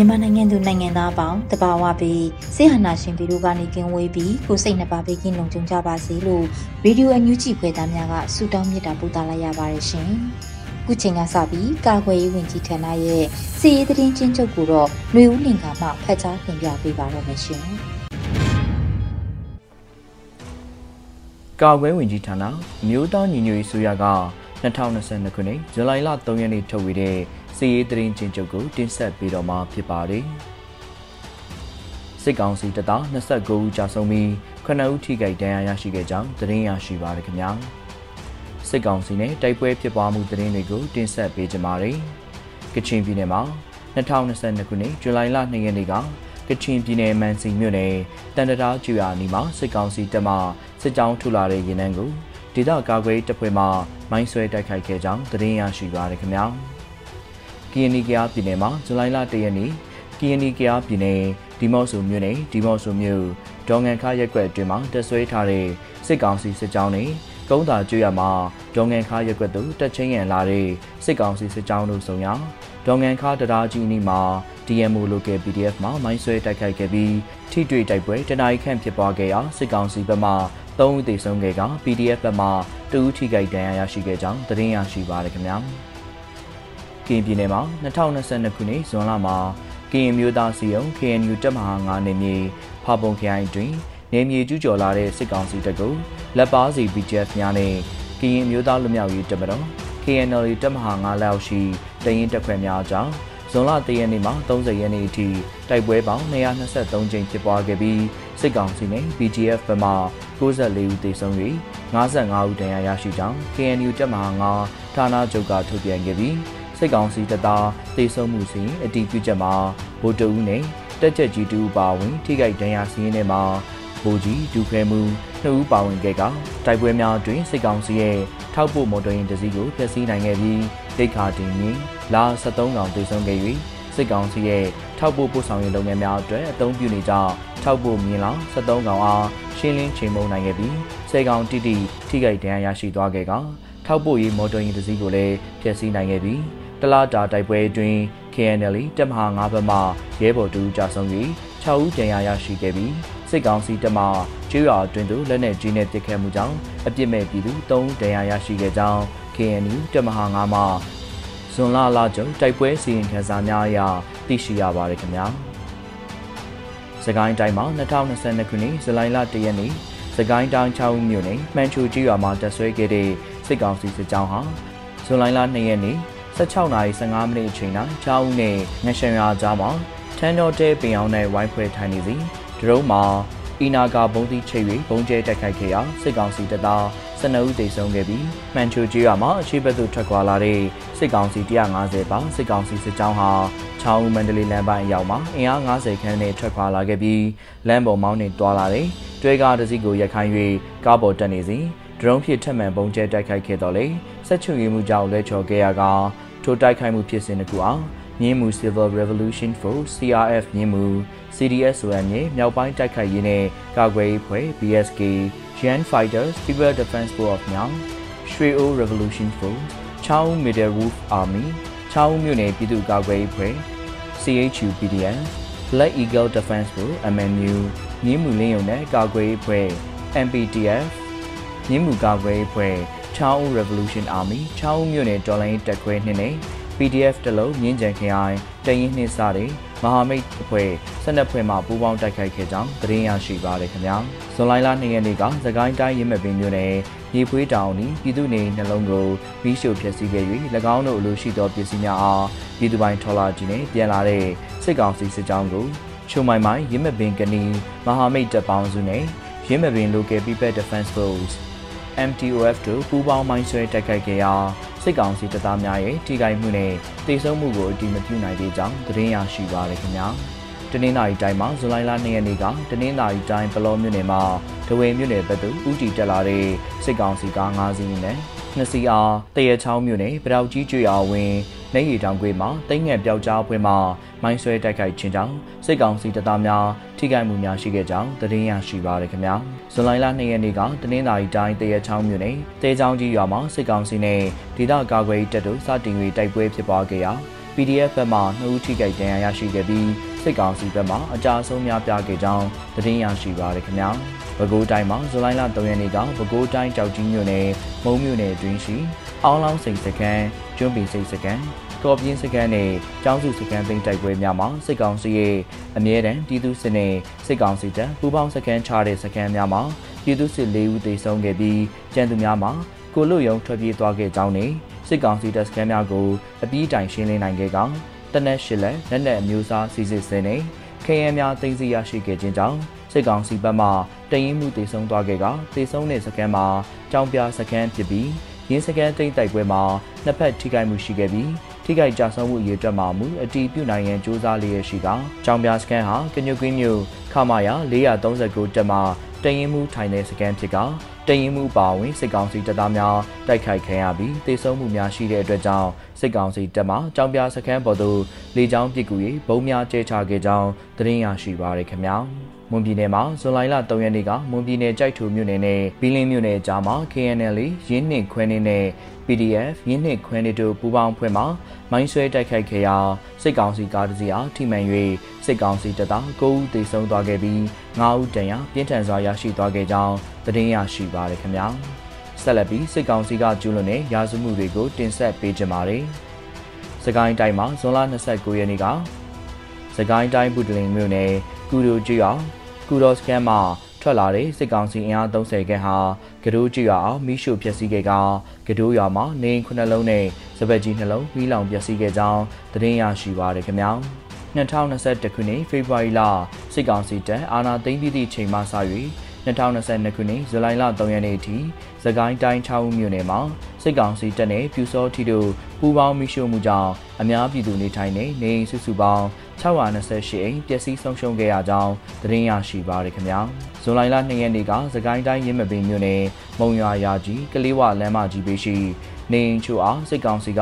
မြန်မာနိုင်ငံသူနိုင်ငံသားအပေါင်းတဘာဝပြီးစိတ်ဟနာရှင်ပြည်တို့ကနေကင်းဝေးပြီးကိုစိတ်နှပါပေးကင်းလုံခြုံကြပါစေလို့ရေဒီယိုအန်ယူဂျီဖွယ်သားများကဆုတောင်းမေတ္တာပို့သလိုက်ရပါတယ်ရှင်။ခုချိန်ကစပြီးကာကွယ်ရေးဝန်ကြီးဌာနရဲ့စီရေးသတင်းချင်းချုပ်ကိုတော့ຫນွေဦးလင်ကမှဖတ်ကြားတင်ပြပေးပါတော့မယ်ရှင်။ကာကွယ်ဝင်ကြီးဌာနမြို့သားညီညွတ်ရေးဆိုရက2022ခုနှစ်ဇူလိုင်လ3ရက်နေ့ထုတ်ဝေတဲ့ စီရေးသတင်းချင်းချုပ်ကိုတင်ဆက်ပေးတော့မှာဖြစ်ပါတယ်။စစ်ကောင်စီတပ်သား29ဦးကြာဆုံးပြီး9ဦးထိခိုက်ဒဏ်ရာရရှိခဲ့ကြောင်းသတင်းရရှိပါရခင်ဗျာ။စစ်ကောင်စီနဲ့တိုက်ပွဲဖြစ်ပွားမှုသတင်းတွေကိုတင်ဆက်ပေးကြပါမယ်။ကချင်ပြည်နယ်မှာ2022ခုနှစ်ဇူလိုင်လ2ရက်နေ့ကကချင်ပြည်နယ်မန်စီမြို့နယ်တန်တရာကျွာနီမှာစစ်ကောင်စီတပ်မှစစ်ကြောင်းထူလာတဲ့ရင်နှန်းကိုဒေသကာကွယ်တပ်ဖွဲ့မှမိုင်းဆွဲတိုက်ခိုက်ခဲ့ကြောင်းသတင်းရရှိပါရခင်ဗျာ။ ကီယနီကယားပြည်နယ်မှာဇူလိုင်လ၁ရက်နေ့ကီယနီကယားပြည်နယ်ဒီမော့ဆိုမြို့နယ်ဒီမော့ဆိုမြို့ဒေါငန်ခါရက်ကွက်အတွင်းမှာတက်ဆွဲထားတဲ့စစ်ကောင်စီစစ်ကြောင်းတွေကုန်းသာကျွရမှာဒေါငန်ခါရက်ကွက်သို့တက်ချင်းရန်လာတဲ့စစ်ကောင်စီစစ်ကြောင်းတို့ဆောင်ရာဒေါငန်ခါတရားကြီးနီမှာ DMO local PDF မှာမိုင်းဆွဲတိုက်ခိုက်ခဲ့ပြီးထိတွေ့တိုက်ပွဲတနအီခန့်ဖြစ်ပွားခဲ့ရာစစ်ကောင်စီဘက်မှ3ဦးသေဆုံးခဲ့က PDF ဘက်မှ2ဦးထိခိုက်ဒဏ်ရာရရှိခဲ့ကြောင်းသတင်းရရှိပါရခင်ဗျာ။ ကရင်ပြည်နယ်မှာ2022ခုနှစ်ဇွန်လမှာကရင်မျိုးသားစီယုံ KNU တပ်မဟာ9နေမြေဖာပုံခရိုင်တွင်နေမြေကျူးကျော်လာတဲ့စစ်ကောင်စီတပ်ကိုလက်ပါစီ BGF များနဲ့ကရင်မျိုးသားလူမျိုးရေးတပ်မတော် KNL တပ်မဟာ9လက်အောက်ရှိတရင်တပ်ခွဲများကြောင့်ဇွန်လ3ရက်နေ့မှ30ရက်နေ့အထိတိုက်ပွဲပေါင်း223ကြိမ်ဖြစ်ပွားခဲ့ပြီးစစ်ကောင်စီနဲ့ BGF ဘက်မှ94ဦးသေဆုံး၍55ဦးဒဏ်ရာရရှိကြောင်း KNU တပ်မဟာ9ဌာနချုပ်ကထုတ်ပြန်ခဲ့ပြီး စစ်ကောင်စီတပ်သားတေဆုံးမှုစီအတီးပြုချက်မှာဗိုလ်တအူးနဲ့တက်ချက်ကြီးတူပါဝင် ထိခိုက်ဒဏ်ရာစီးရင်ထဲမှာဗိုလ်ကြီးဒူခဲမှုနှစ်ဦးပါဝင်ခဲ့ကတိုက်ပွဲများတွင်စစ်ကောင်စီရဲ့ထောက်ပို့မော်တော်ယာဉ်တစ်စီးကိုဖျက်ဆီးနိုင်ခဲ့ပြီးဒိတ်ခါတင်ရင်လာ73កောင်တေဆုံးခဲ့၍စစ်ကောင်စီရဲ့ထောက်ပို့ပို့ဆောင်ရေးလုပ်ငန်းများအတွက်အသုံးပြုနေကြထောက်ပို့မြင်းလောင်73កောင်အားရှင်းလင်းချိန်မုံနိုင်ခဲ့ပြီးစေကောင်တိတိထိခိုက်ဒဏ်ရာရရှိသွားခဲ့ကထောက်ပို့ရေးမော်တော်ယာဉ်တစ်စီးကိုလည်းဖျက်ဆီးနိုင်ခဲ့ပြီး တလားတာတိုက်ပွဲအတွင်း KNL တပ်မဟာ9ဘက်မှရဲဘော်တူကြာဆုံးပြီး6ဦးကျန်ရာရရှိခဲ့ပြီးစစ်ကောင်စီတပ်မှကျွော်အတွင်းသို့လက်နက်ကြီးနဲ့ပစ်ခတ်မှုကြောင့်အပြစ်မဲ့ပြည်သူ3ဦးဒဏ်ရာရရှိခဲ့ကြောင်း KNU တပ်မဟာ9မှဇွန်လလကျုံတိုက်ပွဲစီရင်ခံစားများအရသိရှိရပါတယ်ခင်ဗျာ။စကိုင်းတိုင်းမှာ2022ခုနှစ်ဇူလိုင်လ1ရက်နေ့စကိုင်းတိုင်း6မြို့နယ်မှန်ချူကြီးရွာမှာတပ်ဆွဲခဲ့တဲ့စစ်ကောင်စီစစ်ကြောင်းဟာဇွန်လ2ရက်နေ့ 16နာရီ15မိနစ်အချိန်၌ချောင်းဦးနဲ့ငရှန်ရွာကြားမှာထန်းတော်တဲပင်အောင်နဲ့ဝိုင်းဖွဲ့ထိုင်နေစီဒရုန်းမှာအီနာကာဘုံသီးချိတ်၍ဘုံကျဲတိုက်ခိုက်ခဲ့ရာစစ်ကောင်စီတပ်သား12ဦးသေဆုံးခဲ့ပြီးမှန်ချိုကြီးရွာမှာအခြေဘက်သို့ထွက်ခွာလာတဲ့စစ်ကောင်စီ150ပါစစ်ကောင်စီစစ်ကြောင်းဟာချောင်းဦးမန္တလေးလမ်းပိုင်းအရောက်မှာအင်အား90ခန်းနဲ့ထွက်ခွာလာခဲ့ပြီးလမ်းပေါ်မောင်းနှင်တွာလာတဲ့တွဲကားတစ်စီးကိုရက်ခိုင်း၍ကားပေါ်တက်နေစဉ်ဒရုန်းဖြင့်ထပ်မံဘုံကျဲတိုက်ခိုက်ခဲ့တော့လေဆက်ချွေမှုကြောင့်လဲချော်ခဲ့ရက ထိုတိုက်ခိုက်မှုဖြစ်စဉ်တစ်ခုအောင်မြင်းမူ Civil Revolution Force CRF မြင်းမူ CDSOM ရဲ့မြောက်ပိုင်းတိုက်ခိုက်ရေးနဲ့ကာကွယ်ရေးဖွဲ့ BSK Jan Fighters People Defense Force of Myang Shweo Revolution Force Chao Middle Wolf Army ချောင်းမြို့နယ်ပြည်သူ့ကာကွယ်ရေးဖွဲ့ CHU PDF Black Eagle Defense Force MNU မြင်းမူလင်းရုံနဲ့ကာကွယ်ရေးဖွဲ့ MPTF မြင်းမူကာကွယ်ရေးဖွဲ့ ချောင်းဦး Revolution Army ချောင်းဦးမြို့နယ်တော်လိုင်းတက်ခွဲနှင်းနဲ့ PDF တလုံးမြင်းကြံခရိုင်တရင်နှင်းစားတဲ့မဟာမိတ်အဖွဲ့ဆက်နက်ဖွဲ့မှပူးပေါင်းတိုက်ခိုက်ခဲ့ကြောင်းသတင်းရရှိပါရခင်ဗျာဇွန်လ2ရက်နေ့ကသကိုင်းတိုင်းရင်းမပင်မြို့နယ်ရေဖွေးတောင်ဤပြည်သူနေနှလုံးကိုပြီးရှို့ဖျက်ဆီးခဲ့၍၎င်းတို့အလိုရှိသောပစ္စည်းများအားပြည်သူပိုင်ထော်လာကြီးနဲ့ပြန်လာတဲ့စစ်ကောင်စီစစ်ကြောင်းကိုချုံမိုင်မိုင်ရင်းမပင်ကနီမဟာမိတ်တပ်ပေါင်းစုနဲ့ရင်းမပင် Local People Defense Force MTOF တို့ပူးပေါင်းမိုင်းဆွဲတိုက်ခိုက်ခဲ့ရာစစ်ကောင်စီတပ်သားများရဲ့ထိခိုက်မှုနဲ့တေဆုံးမှုကိုအတည်မပြုနိုင်သေးကြောင်းသတင်းရရှိပါရခင်ဗျာတနင်္လာရီတိုင်းမှာဇူလိုင်လ2ရက်နေ့ကတနင်္လာရီတိုင်းပလောမြို့နယ်မှာဒဝေမြို့နယ်ဘက်သို့ဦးတည်တက်လာတဲ့စစ်ကောင်စီကား၅စီးနဲ့ နှစ်စီးအားတရချောင်းမြို့နယ်ပတောက်ကြီးကျွော်ဝင်နေရီတောင်ကွေးမှာတိတ်ငယ်ပြောက်ကြားပွဲမှာမိုင်းဆွဲတိုက်ခိုက်ခြင်းကြောင့်စစ်ကောင်စီတပ်သားများထိခိုက်မှုများရှိခဲ့ကြောင်းသတင်းရရှိပါရခင်ဗျာဇွန်လ2ရက်နေ့ကတနင်္လာရီတိုင်းတရချောင်းမြို့နယ်တဲချောင်းကြီးရွာမှာစစ်ကောင်စီနဲ့ဒေသကာကွယ်တပ်တို့စတင်၍တိုက်ပွဲဖြစ်ပွားခဲ့ရာ PDF ဘက်မှနှုတ်ထိခိုက်ဒဏ်ရာရရှိခဲ့ပြီးစစ်ကောင်စီဘက်မှအကြအဆုံးများပြားခဲ့ကြောင်းသတင်းရရှိပါရခင်ဗျာ ပဲခူးတိုင်းမှာဇူလိုင်လ3ရက်နေ့ကပဲခူးတိုင်းကြောက်ကြီးမြို့နယ်မုံမြို့နယ်အတွင်းရှိအောင်လောင်းစိန်စခန်းကျွန်းပင်စိတ်စခန်းတော်ပြင်းစခန်းနဲ့ကျောင်းစုစခန်းသိမ်းတိုက်ပွဲများမှာစစ်ကောင်စီရဲ့အမြဲတမ်းပြည်သူစစ်နဲ့စစ်ကောင်စီတပ်ပူးပေါင်းစခန်းချတဲ့စခန်းများမှာပြည်သူစစ်၄ဦးသေဆုံးခဲ့ပြီးကျန်သူများမှာကိုလွတ်ရုံထွက်ပြေးသွားခဲ့ကြောင်းနဲ့စစ်ကောင်စီတပ်စခန်းများကိုအပြီးတိုင်ရှင်းလင်းနိုင်ခဲ့ကောင်တနက်ရှစ်လက်လက်နက်အမျိုးအစားစီစစ်စင်းနဲ့ခရဲများသိမ်းဆည်းရရှိခဲ့ခြင်းကြောင့် စစ်ကောင်စီဘက်မှတရင်မှုတေဆုံးသွားခဲ့ကတေဆုံးတဲ့စခန်းမှာကြောင်ပြစခန်းဖြစ်ပြီးရင်းစခန်းတိတ်တိုက်ပွဲမှာနှစ်ဖက်ထိခိုက်မှုရှိခဲ့ပြီးထိခိုက်ကြဆုံးမှုအရေးအတွက်မှာမူအတီးပြုနိုင်ရန်စ조사လျက်ရှိကကြောင်ပြစခန်းဟာကညုကွင်းမြို့ခမာယာ439တက်မှာတရင်မှုထိုင်တဲ့စခန်းဖြစ်ကတရင်မှုပါဝင်စစ်ကောင်စီတပ်သားများတိုက်ခိုက်ခံရပြီးတေဆုံးမှုများရှိတဲ့အတွက်ကြောင့်စစ်ကောင်စီတပ်မှကြောင်ပြစခန်းပေါ်သို့လေကြောင်းပစ်ကူ၍ဘုံများကျဲချခဲ့ကြောင်းသတင်းရရှိပါရခင်ဗျာ မွန်ပြည်နယ်မှာဇွန်လ3ရက်နေ့ကမွန်ပြည်နယ်ကြိုက်ထူမြို့နယ်နဲ့ဘီလင်းမြို့နယ်ကြားမှာ KNL ရင်းနှင့်ခွဲနေနဲ့ PDF ရင်းနှင့်ခွဲနေတို့ပူးပေါင်းဖွဲ့မှမိုင်းဆွဲတိုက်ခိုက်ခဲ့ရာစစ်ကောင်စီကားတစ်စီးအားထိမှန်၍စစ်ကောင်စီတပ်သား9ဦးသေဆုံးသွားခဲ့ပြီး9ဦးတန်ရာပြင်းထန်စွာရရှိသွားခဲ့ကြောင်းသတင်းရရှိပါရခင်ဗျာဆက်လက်ပြီးစစ်ကောင်စီကကျူးလွန်တဲ့ရာဇဝမှုတွေကိုတင်ဆက်ပေးကြပါမယ်။စကိုင်းတိုင်းမှာဇွန်လ29ရက်နေ့ကစကိုင်းတိုင်းဗုဒ္ဓလင်မြို့နယ် ကူဒိုကျွော်ကူဒေါစကန်မှာထွက်လာတဲ့စစ်ကောင်စီအင်အား30ခန့်ဟာကဒိုးကျွော်အောင်မိရှုဖျက်ဆီးခဲ့ကကဒိုးရွာမှာနေခုနှလုံးနဲ့စပက်ကြီးနှလုံးပြီးလောင်ပျက်စီးခဲ့ကြောင်းသတင်းရရှိပါရခင်ဗျာ2021ခုနှစ်ဖေဖော်ဝါရီလစစ်ကောင်စီတပ်အာဏာသိမ်းပြီးသည့်ချိန်မှစ၍2022ခုနှစ်ဇူလိုင်လ3ရက်နေ့အထိသကိုင်းတိုင်း6ဦးမြို့နယ်မှာ စစ်ကောင်စီတပ်နဲ့ပြူစောထီတို့ပူးပေါင်းမိရှုမှုကြောင့်အများပြည်သူနေထိုင်နေနေစုစုပေါင်း628အိမ်ပျက်စီးဆုံးရှုံးခဲ့ရကြောင်းသတင်းရရှိပါရခင်ဗျာဇွန်လ2ရက်နေ့ကသကိုင်းတိုင်းရင်းမပင်မြို့နယ်မုံရွာရာကြီးကလေးဝလမ်းမကြီးပေးရှိနေအိမ်ချို့အားစစ်ကောင်စီက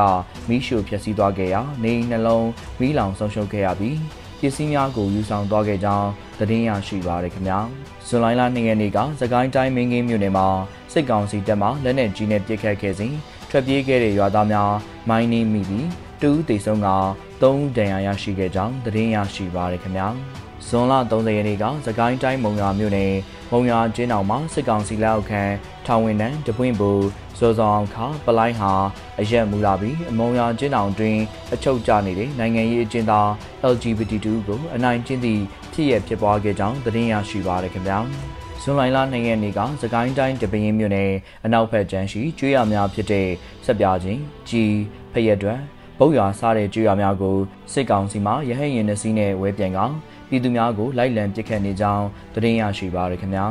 မိရှုဖျက်ဆီးသွားခဲ့ရာနေအိမ်နှလုံးမိလောင်ဆုံးရှုံးခဲ့ရပြီးပစ္စည်းများကိုယူဆောင်သွားခဲ့ကြောင်း သတင်းရရှိပါရခင်ဗျာဇွန်လ2ရက်နေ့ကသကိုင်းတိုင်းမင်းကင်းမြို့နယ်မှာစစ်ကောင်စီတပ်မှလက်နက်ကြီးနဲ့ပစ်ခတ်ခဲ့စဉ်ထွက်ပြေးခဲ့တဲ့ရွာသားများမိုင်းနှင်းမိပြီးတူးတေဆုံးက3ဦးဒဏ်ရာရရှိခဲ့ကြောင်းသတင်းရရှိပါရခင်ဗျာ ဇွန်လ30ရက်နေ့ကသကိုင်းတိုင်းမုံရွာမြို့နယ်မုံရွာကျင်းတောင်မှာစစ်ကောင်စီလက်အောက်ခံထောင်ဝင်တန်းတပွင့်ဘူစောစောအောင်ခပလိုင်းဟာအရက်မူလာပြီးအမုံရွာကျင်းတောင်တွင်အချုပ်ကျနေတဲ့နိုင်ငံရေးအကျဉ်းသား LGBT2 ကိုအနိုင်ကျင့်သည့်ဖြစ်ရဖြစ်ပွားခဲ့ကြောင်းသတင်းရရှိပါရခင်ဗျာဇွန်လ2ရက်နေ့ကစကိုင်းတိုင်းတပင်းမြို့နယ်အနောက်ဘက်ကျန်းရှိကျွေးရများဖြစ်တဲ့ဆက်ပြချင်းကြီးဖရက်တွင်ဘုတ်ရွာစားတဲ့ကျွေးရများကိုစစ်ကောင်စီမှရဟရင်နှစီးနဲ့ဝဲပြန်က ပြည်သူများကိုလိုက်လံပစ်ခတ်နေကြောင်းသတင်းရရှိပါရခင်ဗျာ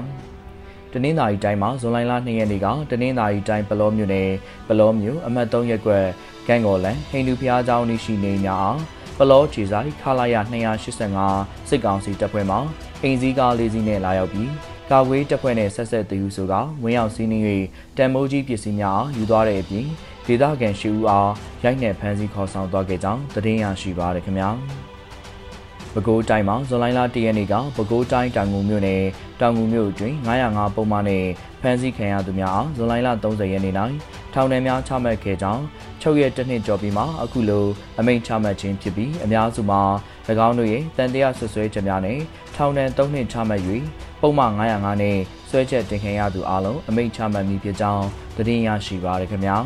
တနင်္သာရီတိုင်းမှာဇွန်လ2ရက်နေ့ကတနင်္သာရီတိုင်းပလောမြို့နယ်ပလောမြို့အမှတ်3ရပ်ကွက်ကန့်ကော်လန်ဟိန္ဒူဘုရားကျောင်းရှိနေများအားပလောခြေဆိုင်ခလာရ285စစ်ကောင်စီတပ်ဖွဲ့မှအင်စည်းကားလေးစီးနဲ့လာရောက်ပြီးကာဝေးတပ်ဖွဲ့နဲ့ဆက်ဆက်တည်ယူဆိုကဝင်းရောက်စီးနှင်း၍တန်မိုးကြီးပစ္စည်းများယူသွားတဲ့အပြင်ဒေသခံရှိဦးအားရိုက်နှက်ဖမ်းဆီးခေါ်ဆောင်သွားခဲ့ကြောင်းသတင်းရရှိပါရခင်ဗျာ။ ပဲခူးတိုင်းမှာဇွန်လလ၁ရက်နေ့ကပဲခူးတိုင်းတောင်ငူမြို့နယ်တောင်ငူမြို့တွင်905ပုံမှန်နဲ့ဖမ်းဆီးခံရသူများအားဇွန်လလ30ရက်နေ့၌ထောင်ထဲများချမှတ်ခဲ့ကြောင်းချုပ်ရဲ့တစ်နှစ်ကျော်ပြီးမှအခုလိုအမိန့်ချမှတ်ခြင်းဖြစ်ပြီးအများစုမှာ၎င်းတို့ရဲ့တန်တရားဆွဆွဲချက်များနဲ့ထောင်ဒဏ်3နှစ်ချမှတ်၍ပုံမှန်905နဲ့စစွဲချက်တင်ခံရသူအလုံးအမိန့်ချမှတ်မိဖြစ်ကြောင်းသတင်းရရှိပါရခင်ဗျာ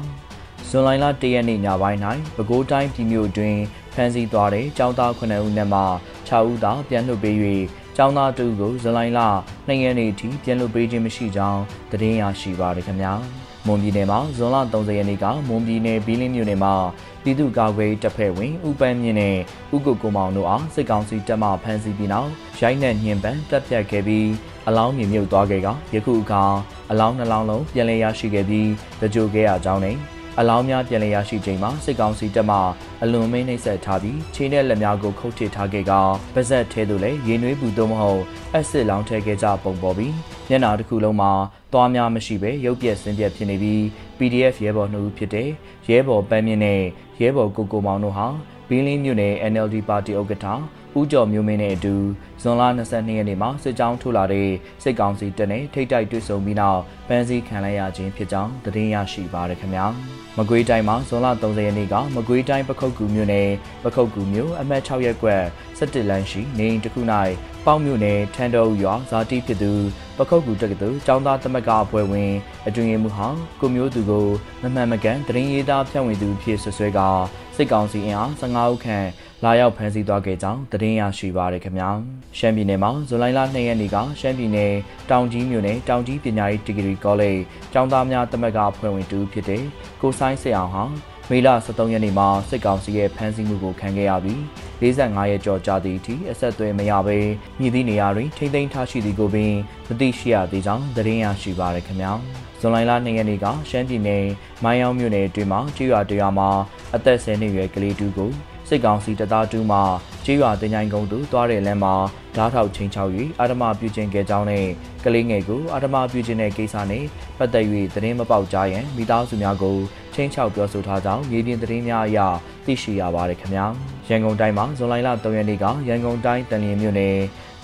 ဇွန်လ1ရက်နေ့ညပိုင်း၌ပဲခူးတိုင်းပြည်မြို့တွင်ဖ မ်းဆီးသွားတဲ့ចောင်းသား9ဦးနဲ့မှ6ဦးသာပြန်လွှတ်ပေး၍ចောင်းသား2ကိုဇူလိုင်လ2ရက်နေ့ထိပြန်လွှတ်ပေးခြင်းမရှိကြောင်းသတင်းရရှိပါရခင်ဗျာမွန်ပြည်နယ်မှာဇွန်လ30ရက်နေ့ကမွန်ပြည်နယ်ဘီလင်းမြို့နယ်မှာပြည်သူ့ကာကွယ်တပ်ဖွဲ့ဝင်ဦးပန်းမြင့်နဲ့ဦးကိုကိုမောင်တို့အားစစ်ကောင်စီတပ်မှဖမ်းဆီးပြီးနောက်ရိုက်နှက်ညှဉ်းပန်းတပ်ဖြတ်ခဲ့ပြီးအလောင်းမြင်မြုပ်သွားခဲ့ကယခုအခါအလောင်းနှလောင်းလုံးပြန်လည်ရရှိခဲ့ပြီးတကြိုခဲ့ရကြောင်းနဲ့ အလောင်းများပြန်လည်ရရှိချိန်မှာစစ်ကောင်စီတပ်မှအလွန်မင်းနှိပ်စက်ထားပြီးခြေနဲ့လက်များကိုခုတ်ထစ်ထားခဲ့ကပါဇက်ထဲသို့လည်းရေနွေးပူသို့မဟုတ်အက်ဆစ်လောင်းထည့်ခဲ့ကြပုံပေါ်ပြီးမျက်နှာတစ်ခုလုံးမှာသွားများမရှိပဲရုပ်ပြက်ဆင်းပြက်ဖြစ်နေပြီး PDF ရဲဘော်နှုတ်ဖြစ်တဲ့ရဲဘော်ပန်းမြင့်နဲ့ရဲဘော်ကိုကိုမောင်တို့ဟာဘင်းလင်းမြို့နယ် NLD ပါတီဥက္ကဋ္ဌဦးကျော်မျိုးမင်းနဲ့အတူဇွန်လ22ရက်နေ့မှာစစ်ကြောင်းထိုးလာတဲ့စစ်ကောင်စီတပ်နဲ့ထိတ်တိုက်တွေ့ဆုံပြီးနောက်ပန်းစည်းခံလိုက်ရခြင်းဖြစ်ကြောင်းသတင်းရရှိပါရခင်ဗျာမကွေးတိုင်းမှာဇွန်လ30ရက်နေ့ကမကွေးတိုင်းပခုတ်ကူမြို့နယ်ပခုတ်ကူမြို့အမှတ်6ရပ်ကွက်17လမ်းရှိနေအိမ်တစ်ခု၌ပေါက်မြို့နယ်ထန်းတော်ရွာဇာတိဖြစ်သူပခုတ်ကူတက္ကသိုလ်ကျောင်းသားသမဂ္ဂအဖွဲ့ဝင်အတွင်ရေးမှူးဟောင်းကိုမျိုးသူကိုမမှန်မကန်တရင်ရေးသားဖြန့်ဝေသူဖြစ်ဆွဆွဲကစစ်ကောင်စီအင်အား15ဦးခန့် လာရောက်ဖမ်းဆီးသွားခဲ့ကြောင်းသတင်းရရှိပါရခင်ဗျာရှမ်းပြည်နယ်မှာဇူလိုင်လ2ရက်နေ့ကရှမ်းပြည်နယ်တောင်ကြီးမြို့နယ်တောင်ကြီးပညာရေးဒီဂရီကောလိပ်ကျောင်းသားများတမကအဖွဲ့ဝင်တူဖြစ်တဲ့ကိုဆိုင်စေအောင်ဟာမေလ23ရက်နေ့မှာစစ်ကောင်စီရဲ့ဖမ်းဆီးမှုကိုခံခဲ့ရပြီး45ရက်ကျော်ကြာသည့်အထိအဆက်အသွယ်မရဘဲမြည်သည့်နေရာတွင်ထိမ့်သိမ်းထားရှိသည်ကိုပင်မသိရှိရသေးကြောင်းသတင်းရရှိပါရခင်ဗျာဇွန်လ2ရက်နေ့ကရှမ်းပြည်နယ်မိုင်းအောင်မြို့နယ်အတွင်းမှာကျွော်တရားမှာအသက်10နှစ်ရွယ်ကလေးတူကို စစ်ကောင်စီတပ်သားတူမှကြေးရွာတင်ချိုင်ကုန်းသို့သွားတဲ့လမ်းမှာဓားထောက်ချင်းချောက်၍အာဓမပြုကျင့်ခဲ့ကြောင်းနဲ့ကလေးငယ်ကိုအာဓမပြုကျင့်တဲ့ကိစ္စနဲ့ပတ်သက်၍သတင်းမပေါက်ကြားရန်မိသားစုများကိုချင်းချောက်ပြောဆိုထားကြောင်းမြေပြင်သတင်းများအရသိရှိရပါတယ်ခင်ဗျာရန်ကုန်တိုင်းမှာဇွန်လ3ရက်နေ့ကရန်ကုန်တိုင်းတန်လျင်မြို့နယ်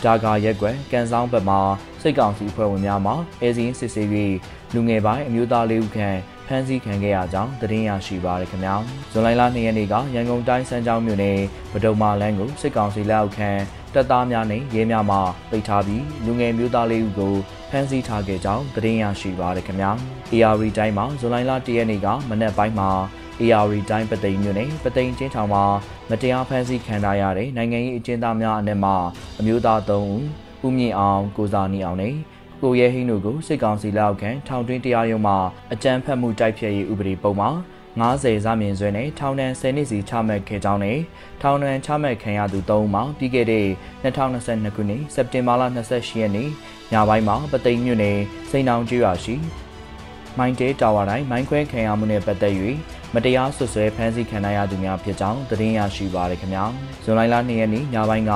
ဒါဂါရက်ကွယ်ကန်ဆောင်ဘက်မှာစိတ်ကောင်စီဖွဲ့ဝင်များမှအဲဇင်းစစ်ဆေး၍လူငယ်ပိုင်းအမျိုးသားလေးဦးခန့် ဖမ်းဆီးခံခဲ့ရကြောင်းသတင်းရရှိပါရခင်ဗျာဇွန်လ2ရက်နေ့ကရန်ကုန်တိုင်းစမ်းချောင်းမြို့နယ်ဗဒုံမာလန်းကိုစစ်ကောင်စီလက်အောက်ခံတပ်သားများနဲ့ရဲများမှပိတ်ထားပြီးလူငယ်မျိုးသားလေးဦးကိုဖမ်းဆီးထားခဲ့ကြောင်းသတင်းရရှိပါရခင်ဗျာ AR တိုင်းမှာဇွန်လ1ရက်နေ့ကမနက်ပိုင်းမှာ AR တိုင်းပသိမ်မြို့နယ်ပသိမ်ချင်းထောင်မှာမတရားဖမ်းဆီးခံထားရတဲ့နိုင်ငံရေးအကျဉ်းသားများအနက်မှအမျိုးသား3ဦးဦးမြင့်အောင်ကိုစာနီအောင်နဲ့ ကိုရဲဟင်းတို့ကိုစစ်ကောင်စီလက်အောက်ခံထောင်တွင်းတရားရုံးမှအကြမ်းဖက်မှုတိုက်ဖျက်ရေးဥပဒေပုံမှာ90ဇာမြင်ဆွဲနဲ့ထောင်ဒဏ်10နှစ်စီချမှတ်ခဲ့ကြောင်းနဲ့ထောင်ဒဏ်ချမှတ်ခံရသူ3ဦးမှာပြီးခဲ့တဲ့2022ခုနှစ်စက်တင်ဘာလ28ရက်နေ့ညပိုင်းမှာပသိမ်မြို့နယ်စိန်အောင်ကျွော်ရှိမိုင်းတဲတာဝါတိုင်းမိုင်းခွဲခံရမှုနဲ့ပတ်သက်၍မတရားဆွဆွဲဖမ်းဆီးခံရသူများဖြစ်ကြောင်းသတင်းရရှိပါရခင်ဗျာဇွန်လ2ရက်နေ့ညပိုင်းက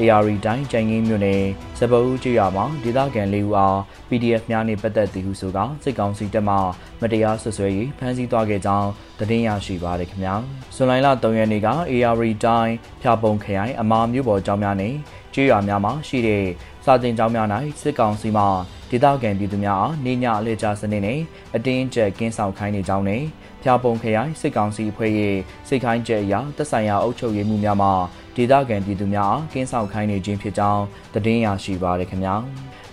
AR တိုင်းကြိုင်ငင်းမြို့နယ်စပအူးကျွော်မှာဒေသခံ၄ဦးအား PDF များနှင့်ပတ်သက်သည်ဟုဆိုကစစ်ကောင်စီတပ်မှမတရားဆွဆွဲ၍ဖမ်းဆီးသွားခဲ့ကြောင်းသတင်းရရှိပါရခင်ဗျာဇွန်လ3ရက်နေ့က AR တိုင်းဖျာပုံခရိုင်အမာမြို့ပေါ်ကျောင်းများနှင့်ကျွော်များမှာရှိတဲ့စာတင်ကျောင်းများ၌စစ်ကောင်စီမှဒေသခံပြည်သူများအားနေညအလေကြာစနစ်နဲ့အတင်းကျပ်ကင်းဆောင်ခိုင်းနေကြောင်းနဲ့ဖျာပုံခရိုင်စစ်ကောင်စီအဖွဲ့ရဲ့စိတ်ခိုင်းချက်အရသက်ဆိုင်ရာအုပ်ချုပ်ရေးမှုများမှ ဒေသခံပြည်သူများအားကင်းဆောင်ခိုင်းနေခြင်းဖြစ်ကြောင်းသတင်းရရှိပါရခင်ဗျာ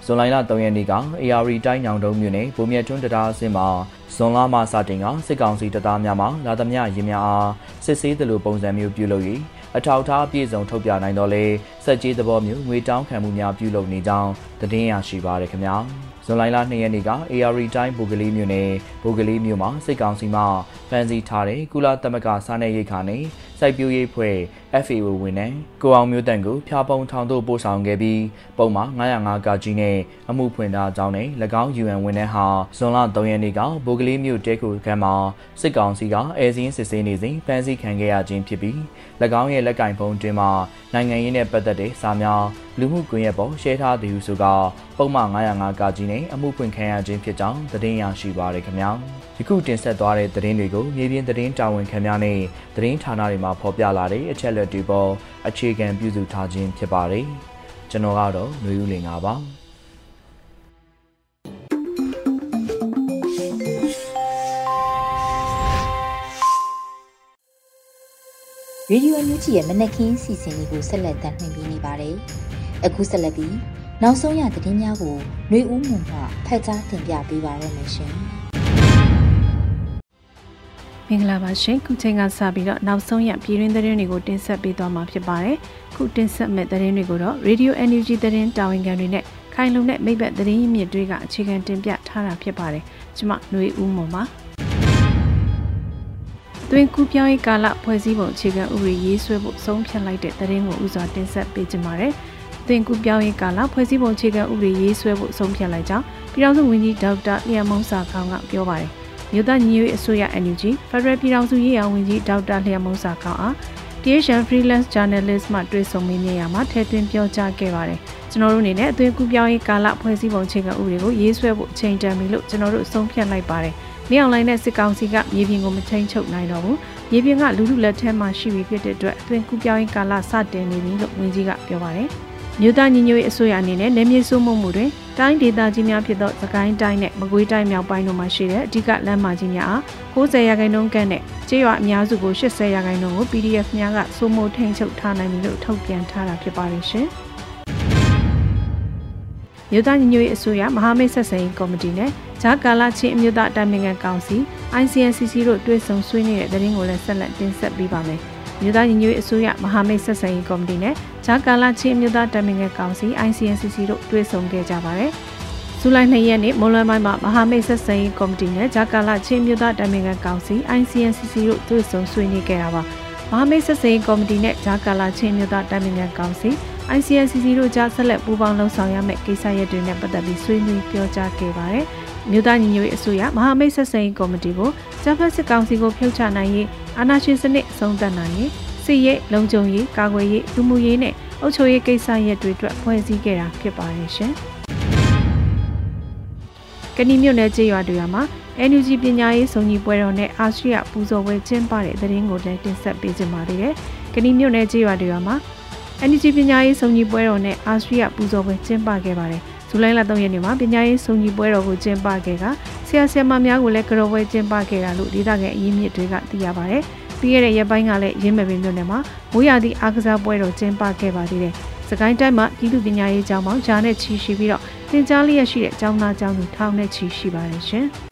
ဇွန်လ3ရက်နေ့က AR တိုင်းညောင်တုံးမြို့နယ်ဗိုလ်မြတ်ထွန်းတရားအစင်းမှာဇွန်လမှစတင်ကစစ်ကောင်စီတပ်သားများမှလာသမျှရင်များအားစစ်ဆေးသလိုပုံစံမျိုးပြုလုပ်၍အထောက်ထားအပြည့်စုံထုတ်ပြနိုင်တော့လေစက်ကြီးသဘောမျိုးငွေတောင်းခံမှုများပြုလုပ်နေကြောင်းသတင်းရရှိပါရခင်ဗျာဇွန်လ2ရက်နေ့က AR တိုင်းဘူဂလီမြို့နယ်ဘူဂလီမြို့မှာစစ်ကောင်စီမှ ဖမ်းဆီးထားတဲ့ကုလသမဂ္ဂစားနပ်ရိက္ခာနဲ့စိုက်ပျိုးရေးဖွဲ့ FAO ဝန်ထမ်းကိုအောင်မျိုးတန်ကိုဖျားပုံထောင်သို့ပို့ဆောင်ခဲ့ပြီးပုံမှာ905ကကြီးနဲ့အမှုဖွင့်ထားကြောင်းနဲ့၎င်း UN ဝန်ထမ်းဟာဇွန်လ3ရက်နေ့ကဘိုကလေးမြို့တဲခုကမ်းမှာစစ်ကောင်စီကအဲဇင်းစစ်ဆေးနေစဉ်ဖမ်းဆီးခံခဲ့ရခြင်းဖြစ်ပြီး၎င်းရဲ့လက်ကင်ဖုန်းတွင်မှာနိုင်ငံရေးနဲ့ပတ်သက်တဲ့စာများလူမှုကွန်ရက်ပေါ်ရှယ်ထားသည်ဟုဆိုကပုံမှန်905ကကြီးနဲ့အမှုဖွင့်ခံရခြင်းဖြစ်ကြောင်းသတင်းရရှိပါရခင်ဗျာ ယခုတင်ဆက်သွားတဲ့သတင်းတွေကိုမြေပြင်သတင်းတာဝန်ခံများနဲ့သတင်းဌာနတွေမှာဖော်ပြလာတဲ့အချက်လက်တွေပေါ်အခြေခံပြုစုထားခြင်းဖြစ်ပါတယ်ကျွန်တော်ကတော့ຫນွေဦးလင်ပါရေဒီယိုအန်ယူဂျီရဲ့မနက်ခင်းစီစဉ်လေးကိုဆက်လက်တင်ပြနေပါတယ်။အခုဆက်လက်ပြီး နောက်ဆုံးရသတင်းများကိုຫນွေဦးမှမှဖတ်ကြားတင်ပြပေးပါရမရှင်။ မင်္ဂလာပါရှင်ခုချိန်ကစပြီးတော့နောက်ဆုံးရပြည်တွင်းသတင်းတွေကိုတင်ဆက်ပေးသွားမှာဖြစ်ပါတယ်ခုတင်ဆက်မဲ့သတင်းတွေကိုတော့ Radio NUG သတင်းတာဝန်ခံတွေနဲ့ခိုင်လုံတဲ့မိဘသတင်းရင်းမြစ်တွေကအခြေခံတင်ပြထားတာဖြစ်ပါတယ်ကျွန်မຫນွေဦးမွန်ပါတွင်ကူပြောင်းရေးကာလဖွဲ့စည်းပုံအခြေခံဥပဒေရေးဆွဲဖို့ဆုံးဖြတ်လိုက်တဲ့သတင်းကိုဥစွာတင်ဆက်ပေးကြပါမယ်တွင်ကူပြောင်းရေးကာလဖွဲ့စည်းပုံအခြေခံဥပဒေရေးဆွဲဖို့ဆုံးဖြတ်လိုက်ကြောင်းပြည်ထောင်စုဝန်ကြီးဒေါက်တာလျံမုံစာခေါင်းကပြောပါတယ် မြို့သားညီညွတ်ရေးအစိုးရ NUG Federal ပြည်ထောင်စုရေးရာဝန်ကြီးဒေါက်တာလျံမုံစာခေါင်းအား THN Freelance Journalist မှတွေ့ဆုံမေးမြန်းရမှာထည့်သွင်းပြောကြားခဲ့ပါတယ်။ကျွန်တော်တို့အနေနဲ့အသွင်ကူးပြောင်းရေးကာလဖွဲ့စည်းပုံအခြေခံဥပဒေကိုရေးဆွဲဖို့အချိန်တန်ပြီလို့ကျွန်တော်တို့ဆုံးဖြတ်လိုက်ပါတယ်။မြေအောင်လိုင်းနဲ့စစ်ကောင်စီကမြေပြင်ကိုမထိန်ချုပ်နိုင်တော့ဘူး။မြေပြင်ကလူလူလက်ထဲမှာရှိပြီဖြစ်တဲ့အတွက်အသွင်ကူးပြောင်းရေးကာလစတင်နေပြီလို့ဝန်ကြီးကပြောပါတယ်။မြို့သားညီညွတ်ရေးအစိုးရအနေနဲ့နေမြေစိုးမိုးမှုတွင် တိုင်းဒေသကြီးများဖြစ်သောသကိုင်းတိုင်းနဲ့မကွေးတိုင်းမြောက်ပိုင်းတို့မှာရှိတဲ့အဓိကလမ်းမကြီးများအား90ရာခိုင်နှုန်းကန့်နဲ့ကျေးရွာအများစုကို80ရာခိုင်နှုန်းကို PDF များကစိုးမိုးထိန်းချုပ်ထားနိုင်ပြီလို့ထုတ်ပြန်ထားတာဖြစ်ပါတယ်ရှင်။မြို့သားညီညွတ်ရေးအစိုးရမဟာမိတ်ဆက်ဆံရေးကော်မတီနဲ့ဂျာကာလာချင်းအမျိုးသားအတိုင်ပင်ခံကောင်စီ ICNCC တို့တွဲဆုံဆွေးနွေးတဲ့သတင်းကိုလည်းဆက်လက်တင်ဆက်ပေးပါမယ်။ မြို့သားညီညွတ်ရေးအစိုးရမဟာမိတ်ဆက်ဆံရေးကော်မတီနဲ့ဂျာကာလာချင်းမြို့သားတမင်ငယ်ကောင်စီ ICNCC တို့တွေ့ဆုံခဲ့ကြပါတယ်။ဇူလိုင်2ရက်နေ့မွန်လွယ်မိုင်းမှာမဟာမိတ်ဆက်ဆံရေးကော်မတီနဲ့ဂျာကာလာချင်းမြို့သားတမင်ငယ်ကောင်စီ ICNCC တို့တွေ့ဆုံဆွေးနွေးခဲ့တာပါ။မဟာမိတ်ဆက်ဆံရေးကော်မတီနဲ့ဂျာကာလာချင်းမြို့သားတမင်ငယ်ကောင်စီ ICNCC တို့ကြားဆက်လက်ပူးပေါင်းလှုပ်ဆောင်ရမယ့်ကိစ္စရပ်တွေနဲ့ပတ်သက်ပြီးဆွေးနွေးပြောကြားခဲ့ပါတယ်။ မြို့သားညီညွတ်ရေးအစိုးရမဟာမိတ်ဆက်ဆံရေးကော်မတီကိုဂျပန်စစ်ကောင်စီကိုဖြုတ်ချနိုင်ရေးအာဏာရှင်စနစ်အဆုံးသတ်နိုင်ရေးစစ်ရေးလုံခြုံရေးကာကွယ်ရေးလူမှုရေးနဲ့အုပ်ချုပ်ရေးကိစ္စရပ်တွေအတွက်ဖွဲ့စည်းခဲ့တာဖြစ်ပါတယ်ရှင်။ကဏီမြို့နယ်ကျေးရွာတွေမှာ NUG ပညာရေးစုံညီပွဲတော်နဲ့အာရှရပူဇော်ပွဲကျင်းပတဲ့သတင်းကိုလည်းတင်ဆက်ပေးကြပါသေးတယ်။ကဏီမြို့နယ်ကျေးရွာတွေမှာ NUG ပညာရေးစုံညီပွဲတော်နဲ့အာရှရပူဇော်ပွဲကျင်းပခဲ့ပါတယ်။ ဇူလိုင်လ3ရက်နေ့မှာပညာရေးစုံညီပွဲတော်ကိုကျင်းပခဲ့ကဆရာဆရာမများကိုလည်းကြော်ပွဲကျင်းပခဲ့တာလို့ဒေသခံအရင်းမြစ်တွေကသိရပါတယ်။ပြီးခဲ့တဲ့ရက်ပိုင်းကလည်းရင်းမဲ့ပင်မြို့နယ်မှာမိုးရာသီအားကစားပွဲတော်ကျင်းပခဲ့ပါသေးတယ်။စကိုင်းတိုင်းမှာပြည်သူ့ပညာရေးကျောင်းပေါင်းဂျာနဲ့ချီရှိပြီးတော့သင်ကြားလျက်ရှိတဲ့ကျောင်းသားကျောင်းသူထောင်နဲ့ချီရှိပါတယ်ရှင်။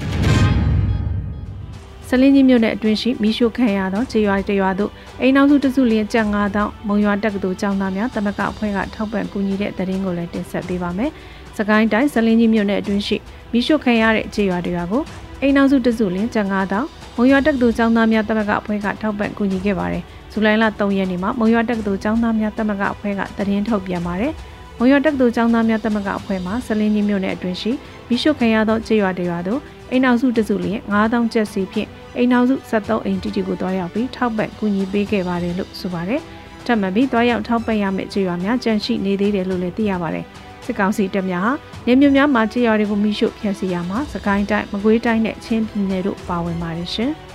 ဆလင်းကြီးမြို့နယ်အတွင်းရှိမိရှုခံရသောခြေရွာတရွာတို့အိမ်နောက်စုတစုလင်းကြက်9000မုံရွာတက္ကသိုလ်ကျောင်းသားများတမကအဖွဲ့ကထောက်ပံ့ကူညီတဲ့တရင်ကိုလည်းတင်ဆက်ပေးပါမယ်။ စကိုင်းတိုင်းဆလင်းကြီးမြို့နယ်အတွင်းရှိမိရှုခံရတဲ့ခြေရွာတရွာကိုအိမ်နောက်စုတစုလင်းကြက်9000မုံရွာတက္ကသိုလ်ကျောင်းသားများတမကအဖွဲ့ကထောက်ပံ့ကူညီခဲ့ပါတယ်။ဇူလိုင်လ3ရက်နေ့မှာမုံရွာတက္ကသိုလ်ကျောင်းသားများတမကအဖွဲ့ကတရင်ထုတ်ပြန်ပါတယ်။မုံရွာတက္ကသိုလ်ကျောင်းသားများတမကအဖွဲ့မှဆလင်းကြီးမြို့နယ်အတွင်းရှိမိရှုခံရသောခြေရွာတွေရွာတို့အိမ်နောက်စုတစုလျင်9000ကျပ်စီဖြင့်အိမ်နောက်စု73အိမ်တီတီကိုတွားရောက်ပြီးထောက်ပံ့ကူညီပေးခဲ့ပါတယ်လို့ဆိုပါတယ်။ထပ်မံပြီးတွားရောက်ထောက်ပံ့ရမယ့်ခြေရွာများကြန့်ရှိနေသေးတယ်လို့လည်းသိရပါတယ်။ စစ်ကောင်စီတပ်များဟာနေမြို့များမှာကြေးရွာတွေကိုမိရှုဖျက်ဆီးရမှာစကိုင်းတိုင်းမကွေးတိုင်းနဲ့ချင်းပြည်နယ်တို့ပါဝင်ပါတယ်ရှင်။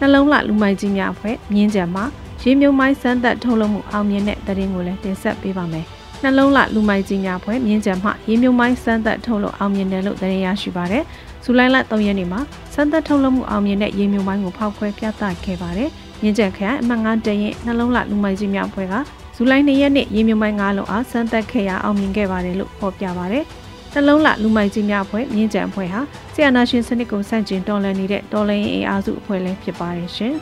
နှလုံးလှလူမိုက်ကြီးများအဖွဲ့မြင်းကြံမှာရေမြုံမိုင်းစမ်းသက်ထုတ်လုပ်မှုအောင်မြင်တဲ့တရင်ကိုလည်းတင်ဆက်ပေးပါမယ်။နှလုံးလှလူမိုက်ကြီးများဖွဲ့မြင်းကြံမှရေမြုံမိုင်းစမ်းသက်ထုတ်လုပ်အောင်မြင်တယ်လို့သတင်းရရှိပါတယ်။ဇူလိုင်လ3ရက်နေ့မှာစမ်းသက်ထုတ်လုပ်မှုအောင်မြင်တဲ့ရေမြုံမိုင်းကိုဖောက်ခွဲပြသခဲ့ပါတယ်။မြင်းကြံခရိုင်အမှတ်9တရင်နှလုံးလှလူမိုက်ကြီးများဖွဲ့က ဇူလိုင်2ရက်နေ့ရေမြုံမိုင်း9လုံးအားစမ်းသပ်ခဲ့ရအောင်မြင်ခဲ့ပါတယ်လို့ဖော်ပြပါတယ်။တလုံးလလူမိုက်ကြီးများအဖွဲ့မြင်းကြံအဖွဲ့ဟာဆီယနာရှင်စနစ်ကိုဆန့်ကျင်တော်လှန်နေတဲ့တော်လှန်ရေးအင်အားစုအဖွဲ့လည်းဖြစ်ပါတယ်ရှင်။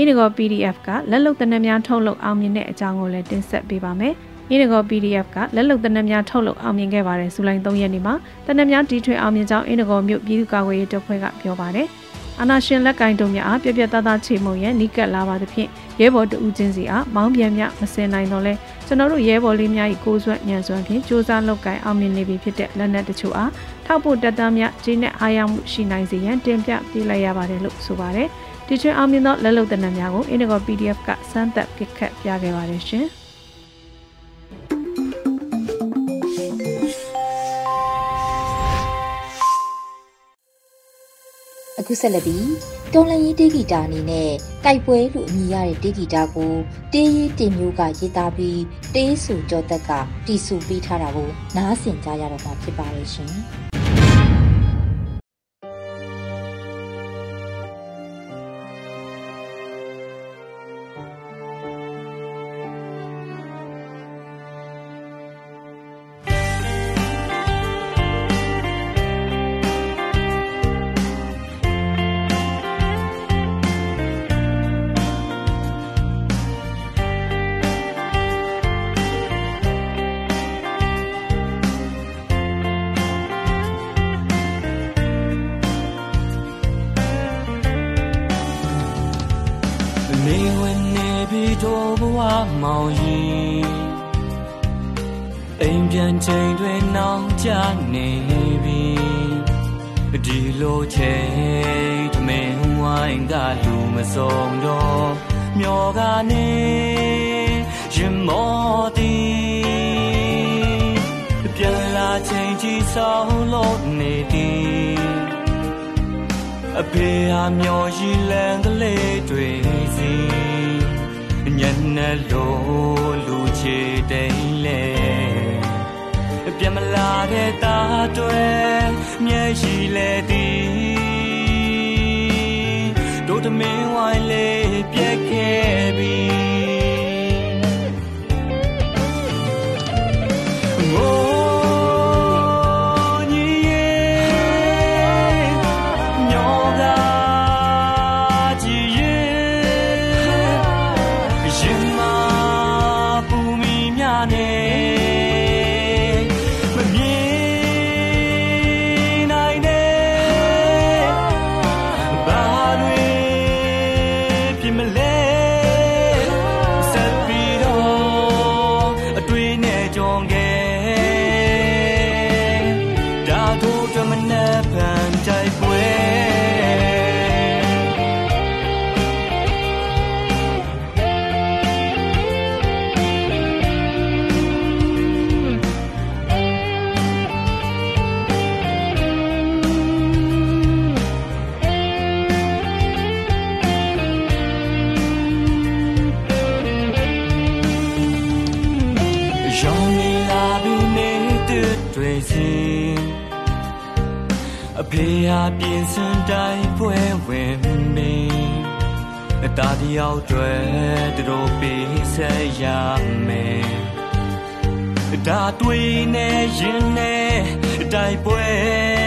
Indigo PDF ကလက်လုံတနက်များထုတ်လုပ်အောင်မြင်တဲ့အကြောင်းကိုလည်းတင်ဆက်ပေးပါမယ်။ Indigo PDF ကလက်လုံတနက်များထုတ်လုပ်အောင်မြင်ခဲ့ပါတယ်ဇူလိုင်3ရက်နေ့မှာတနက်များတီထွေအောင်မြင်ကြောင်း Indigo မြို့ပြည်သူ့ကာကွယ်ရေးတပ်ဖွဲ့ကပြောပါတယ်။ အာနာရှင်လက်ကင်တုံများအားပြပြတသားချေမှုံရန်နီးကပ်လာပါသဖြင့်ရဲဘော်တဦးချင်းစီအားမောင်းပြန်မြမစင်နိုင်တော့လဲကျွန်တော်တို့ရဲဘော်လေးများ၏ကိုယ်စွမ်းညံစွမ်းဖြင့်စ조사လောက်ကင်အောင်မြင်နေပြီဖြစ်တဲ့လက်နက်တချို့အားထောက်ဖို့တက်သားများဂျင်းနဲ့အားရမှုရှိနိုင်စေရန်တင်ပြပေးလိုက်ရပါတယ်လို့ဆိုပါတယ်ဒီချွေအောင်မြင်သောလက်လုံတနက်များကို Indigo PDF ကစမ်းသပ်ပြခတ်ပြခဲ့ပါတယ်ရှင် အခုဆက်လက်ပြီးတော်လန်ရေးတေးဂီတာအနေနဲ့တိုက်ပွဲလို့အမည်ရတဲ့တေးဂီတာကိုတေးရေးတင်မျိုးကရေးသားပြီးတေးဆူကြောသက်ကတီဆူပေးထားတာကိုနားဆင်ကြရတော့မှာဖြစ်ပါရဲ့ရှင်။ င်ရင်အိမ်ပြန်ချိန်တွေနောင်ကြနေပြီဒီလိုချိန်ထမင်းဝိုင်းကလူမစုံတော့မျောကနေရင်မောတီပြန်လာချိန်ကြီးဆောင်လို့နေသည်အဖေဟာမျောရည်လန်ကလေးတွေစီည နေလိုလူချေတိန်လေပြန်မလာတဲ့တာတွေမျက်ရှိလေသည်တို့တမင်းဝိုင်းလေးပြက်ခဲ့ပြီ ပြင်စင်တိုင်းပွဲဝင်မင်းအတားတယောက်တွေတို့ပေးဆက်ရမယ်ဒါတွေ့နေရင်နဲ့တိုင်ပွဲ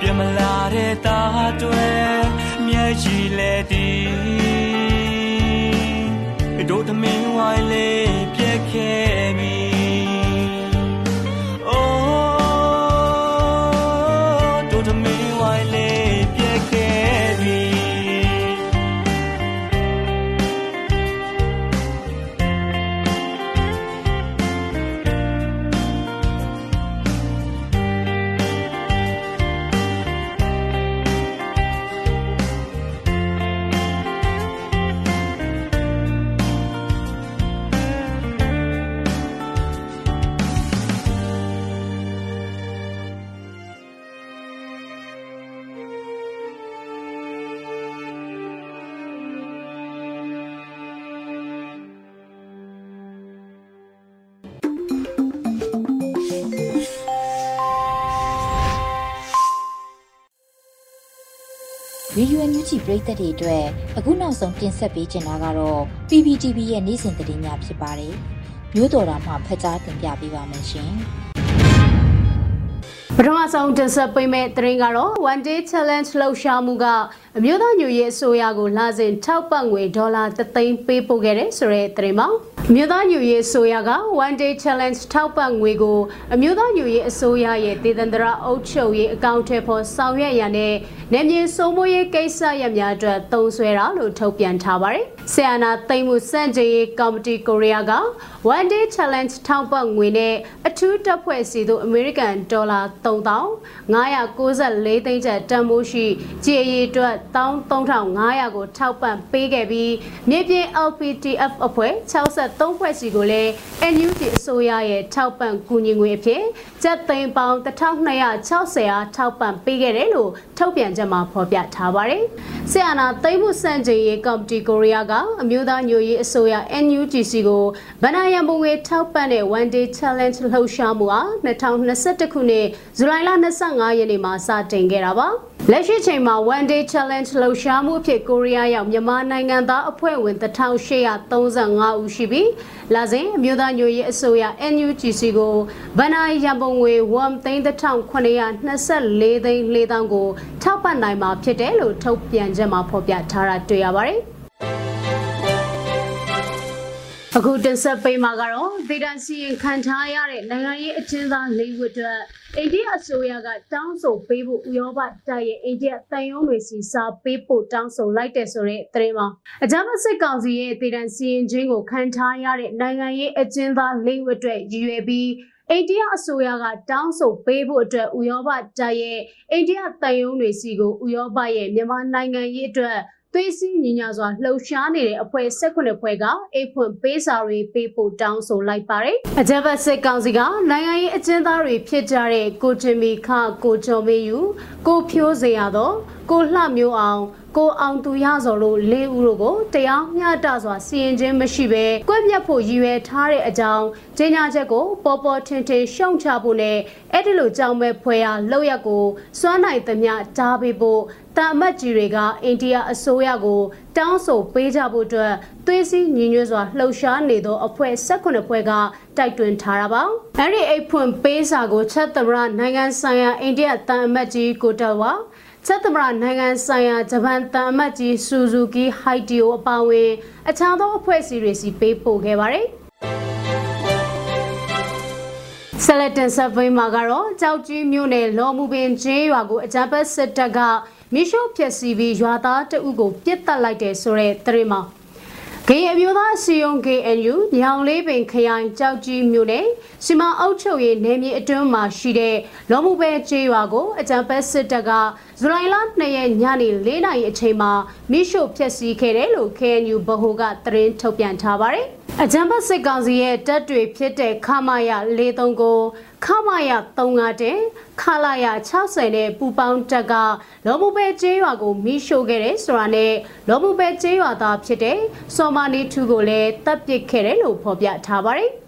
ပြမလာတဲ့သားတွေမျက်ရည်လေတီတို့သမင်းဝိုင်းလေးပြက်ခဲ့ပြီ ရေဒီယိုအန်ယူဂျီပရိသတ်တွေအတွက်အခုနောက်ဆုံးတင်ဆက်ပေးချင်တာကတော့ PPTV ရဲ့နေ့စဉ်သတင်းများဖြစ်ပါတယ်။မျိုးတော်တာမှဖတ်ကြားတင်ပြပေးပါမယ်ရှင်။ပထမဆုံးတင်ဆက်ပေးမယ့်သတင်းကတော့ One Day Challenge လှုပ်ရှားမှုကအမျိုးသားညွရေးအစိုးရကိုလာစဉ်ထောက်ပံ့ငွေဒေါ်လာ3သိန်းပေးပို့ခဲ့တဲ့ဆိုတဲ့သတင်းပါ အမျိုးသားညွရေးအစိုးရက One Day Challenge ထောက်ပံ့ငွေကိုအမျိုးသားညွရေးအစိုးရရဲ့ဒေသန္တရအုပ်ချုပ်ရေးအကောင့်ထဲပေါ်ဆောင်ရွက်ရတဲ့နေမြေစိုးမိုးရေးကိစ္စရပ်များအတွက်သုံးစွဲတာလို့ထုတ်ပြန်ထားပါတယ်။ဆီယနာသိမ့်မှုစန့်ကျင်ရေးကော်မတီကိုရီးယားက One Day Challenge ထောက်ပံ့ငွေနဲ့အထူးတပ်ဖွဲ့စီတို့အမေရိကန်ဒေါ်လာ3594သိန်းကျပ်တန်ဖိုးရှိကြေးရီအတွက်13500ကိုထောက်ပံ့ပေးခဲ့ပြီးမြေပြင် LPTF အဖွဲ့63ဖွဲ့စီကိုလည်း NUG အစိုးရရဲ့ထောက်ပံ့ကူညီငွေအဖြစ်ကျပ်သိန်းပေါင်း1260အားထောက်ပံ့ပေးခဲ့တယ်လို့ထုတ်ပြန်ချက်မှာဖော်ပြထားပါတယ်။ဆီယနာသိမ်းမှုစံချိန်ရေးကော်မတီကိုရီးယားကအမျိုးသားညွရေးအစိုးရ NUGC ကိုဗဏ္ဍာရန်ပုံငွေထောက်ပံ့တဲ့ One Day Challenge လှုပ်ရှားမှုဟာ2021ခုနှစ်ဇူလိုင်လ25ရက်နေ့မှာစတင်ခဲ့တာပါ။လက်ရှိချိန်မှာ One Day Challenge လှုပ်ရှားမှုအဖြစ်ကိုရီးယားရောက်မြန်မာနိုင်ငံသားအဖွဲ့ဝင်1835ဦးရှိပြီးလာစဉ်အမျိုးသားညွရေးအစိုးရ NUGC ကိုဗဏ္ဍာရန်ပုံငွေ1,924သိန်း4,000ကိုထောက်ပံ့နိုင်မှာဖြစ်တယ်လို့ထုတ်ပြန်ချက်မှာဖော်ပြထားတာတွေ့ရပါတယ်။ အခုတင်ဆက်ပေးမှာကတော့ဒေတာစီရင်ခံထားရတဲ့နိုင်ငံရေးအကျဉ်းသား၄ဝတ်အတွက်အိန္ဒိယအစိုးရကတောင်းဆိုပေးဖို့ဥရောပတိုက်ရဲ့အိန္ဒိယတန်ယုံတွေစီစာပေးဖို့တောင်းဆိုလိုက်တဲ့ဆိုတဲ့သတင်းမှာအကြမ်းဖက်စစ်ကောင်စီရဲ့ဒေတာစီရင်ခြင်းကိုခံထားရတဲ့နိုင်ငံရေးအကျဉ်းသား၄ဝတ်အတွက်ရည်ရွယ်ပြီးအိန္ဒိယအစိုးရကတောင်းဆိုပေးဖို့အတွက်ဥရောပတိုက်ရဲ့အိန္ဒိယတန်ယုံတွေစီကိုဥရောပရဲ့မြန်မာနိုင်ငံရေးအတွက် သွေးစည်းညီညာစွာလှုပ်ရှားနေတဲ့အဖွဲ့၁၈ဖွဲ့ကအိတ်ဖွင့်ပေးစာတွေပေးပို့တောင်းဆိုလိုက်ပါတယ်။အကြမ်းဖက်စစ်ကောင်စီကနိုင်ငံရေးအကျဉ်းသားတွေဖြစ်ကြတဲ့ကိုတင်မီခကိုကျော်မေယူကိုဖြိုးစေရသောကိုလှမျိုးအောင် ကိုအောင်သူရစော်တို့လေးဦးတို့ကိုတရားမျှတစွာစီရင်ခြင်းမရှိဘဲကွက်မြတ်ဖို့ရည်ရွယ်ထားတဲ့အကြောင်းကြေညာချက်ကိုပေါ်ပေါ်ထင်ထင်ရှုံချဖို့နဲ့အဲ့ဒီလိုကြောင်းမဲ့ဖွဲရလောက်ရက်ကိုစွမ်းနိုင်သမျှတားပေးဖို့တာမတ်ကြီးတွေကအိန္ဒိယအစိုးရကိုတောင်းဆိုပေးကြဖို့အတွက်သွေးစည်းညီညွတ်စွာလှုပ်ရှားနေသောအဖွဲ့၁၈ဖွဲ့ကတိုက်တွန်းထားတာပါ။အဲဒီအိတ်ဖွင့်ပေးစာကိုချက်သမရနိုင်ငံဆိုင်ရာအိန္ဒိယတန်အမတ်ကြီးကိုတဝါ ချက်သမရနိုင်ငံဆိုင်ရာဂျပန်တန်အမတ်ကြီးဆူဇူကီဟိုက်တီယိုအပါအဝင် အခြားသောအဖွဲ့အစည်းတွေစီပေးပို့ခဲ့ပါတယ်။ဆလတန်ဆပ်ဝိမှာကတော့ကြောက်ကြီးမြို့နယ်လော်မူပင်ကျေးရွာကိုအကြမ်းဖက်စစ်တပ်ကမိရှုဖျက်ဆီးပြီးရွာသားတအုပ်ကိုပြစ်တက်လိုက်တယ်ဆိုတဲ့သတင်းမှာ ဂေအမျိုးသားစီယုံ KNU ညောင်လေးပင်ခရိုင်ကြောက်ကြီးမြို့နယ်စီမံအုပ်ချုပ်ရေးနယ်မြေအတွင်းမှာရှိတဲ့လော်မှုပဲကျေးရွာကိုအကြံပတ်စစ်တပ်ကဇူလိုင်လ2ရက်ညနေ4နာရီအချိန်မှာမိရှုဖျက်ဆီးခဲ့တယ်လို့ KNU ဗဟိုကသတင်းထုတ်ပြန်ထားပါတယ်။အကြံပတ်စစ်ကောင်စီရဲ့တပ်တွေဖြစ်တဲ့ခမာယ43ကို ခမာယ35တဲ့ခလာယ60နဲ့ပူပေါင်းတပ်ကလော်မှုပဲကျေးရွာကိုမိရှို့ခဲ့တယ်ဆိုတာနဲ့လော်မှုပဲကျေးရွာသားဖြစ်တဲ့စောမာနီထူကိုလည်းတပ်ပစ်ခဲ့တယ်လို့ဖော်ပြထားပါတယ်။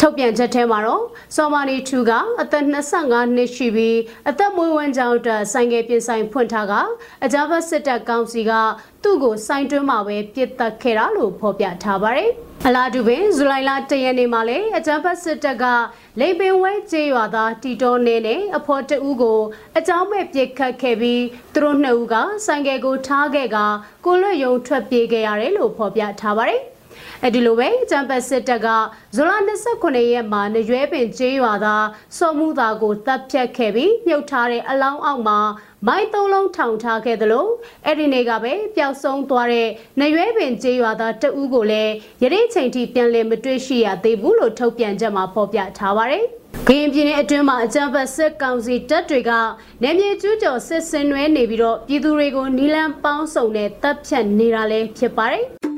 ထုတ်ပြန်ချက်ထဲမှာတော့စောမာနီထူကအသက်25နှစ်ရှိပြီးအသက်မွေးဝမ်းကြောင်းအတွက်ဆိုင်ကယ်ပြင်ဆိုင်ဖွင့်ထားကအကြမ်းဖက်စစ်တပ်ကောင်စီကသူ့ကိုစိုင်းတွင်းမှာပဲပြစ်တက်ခဲ့တာလို့ဖော်ပြထားပါတယ်။အလားတူပင်ဇူလိုင်လ၁ရက်နေ့မှာလည်းအကြမ်းဖက်စစ်တပ်ကလိန်ပင်ဝဲကျေးရွာသားတီတော်နေနဲ့အဖော်တဦးကိုအကြောင်းမဲ့ပြစ်ခတ်ခဲ့ပြီးသူတို့နှစ်ဦးကဆိုင်ကယ်ကိုထားခဲ့ကကိုလွတ်ယုံထွက်ပြေးခဲ့ရတယ်လို့ဖော်ပြထားပါတယ်။ အဲဒီလိုပဲကျမ်ပတ်စစ်တပ်ကဇူလိုင်29ရက်မှာနရွဲပင်ကျေးရွာသားစော်မှုသားကိုတပ်ဖြတ်ခဲ့ပြီးမြုပ်ထားတဲ့အလောင်းအောက်မှာမိုင်းသုံးလုံးထောင်ထားခဲ့သလိုအဲ့ဒီနေ့ကပဲပျောက်ဆုံးသွားတဲ့နရွဲပင်ကျေးရွာသားတဦးကိုလည်းရတဲ့ချိန်ထိပြန်လည်မတွေ့ရှိရသေးဘူးလို့ထုတ်ပြန်ချက်မှာဖော်ပြထားပါတယ်။ကရင်ပြည်နယ်အတွင်းမှာအကြမ်းဖက်စစ်ကောင်စီတပ်တွေကနေမြေကျူးကျော်စစ်ဆင်နွဲနေပြီးတော့ပြည်သူတွေကိုနီလန်ပေါင်းစုံနဲ့တပ်ဖြတ်နေတာလည်းဖြစ်ပါတယ်။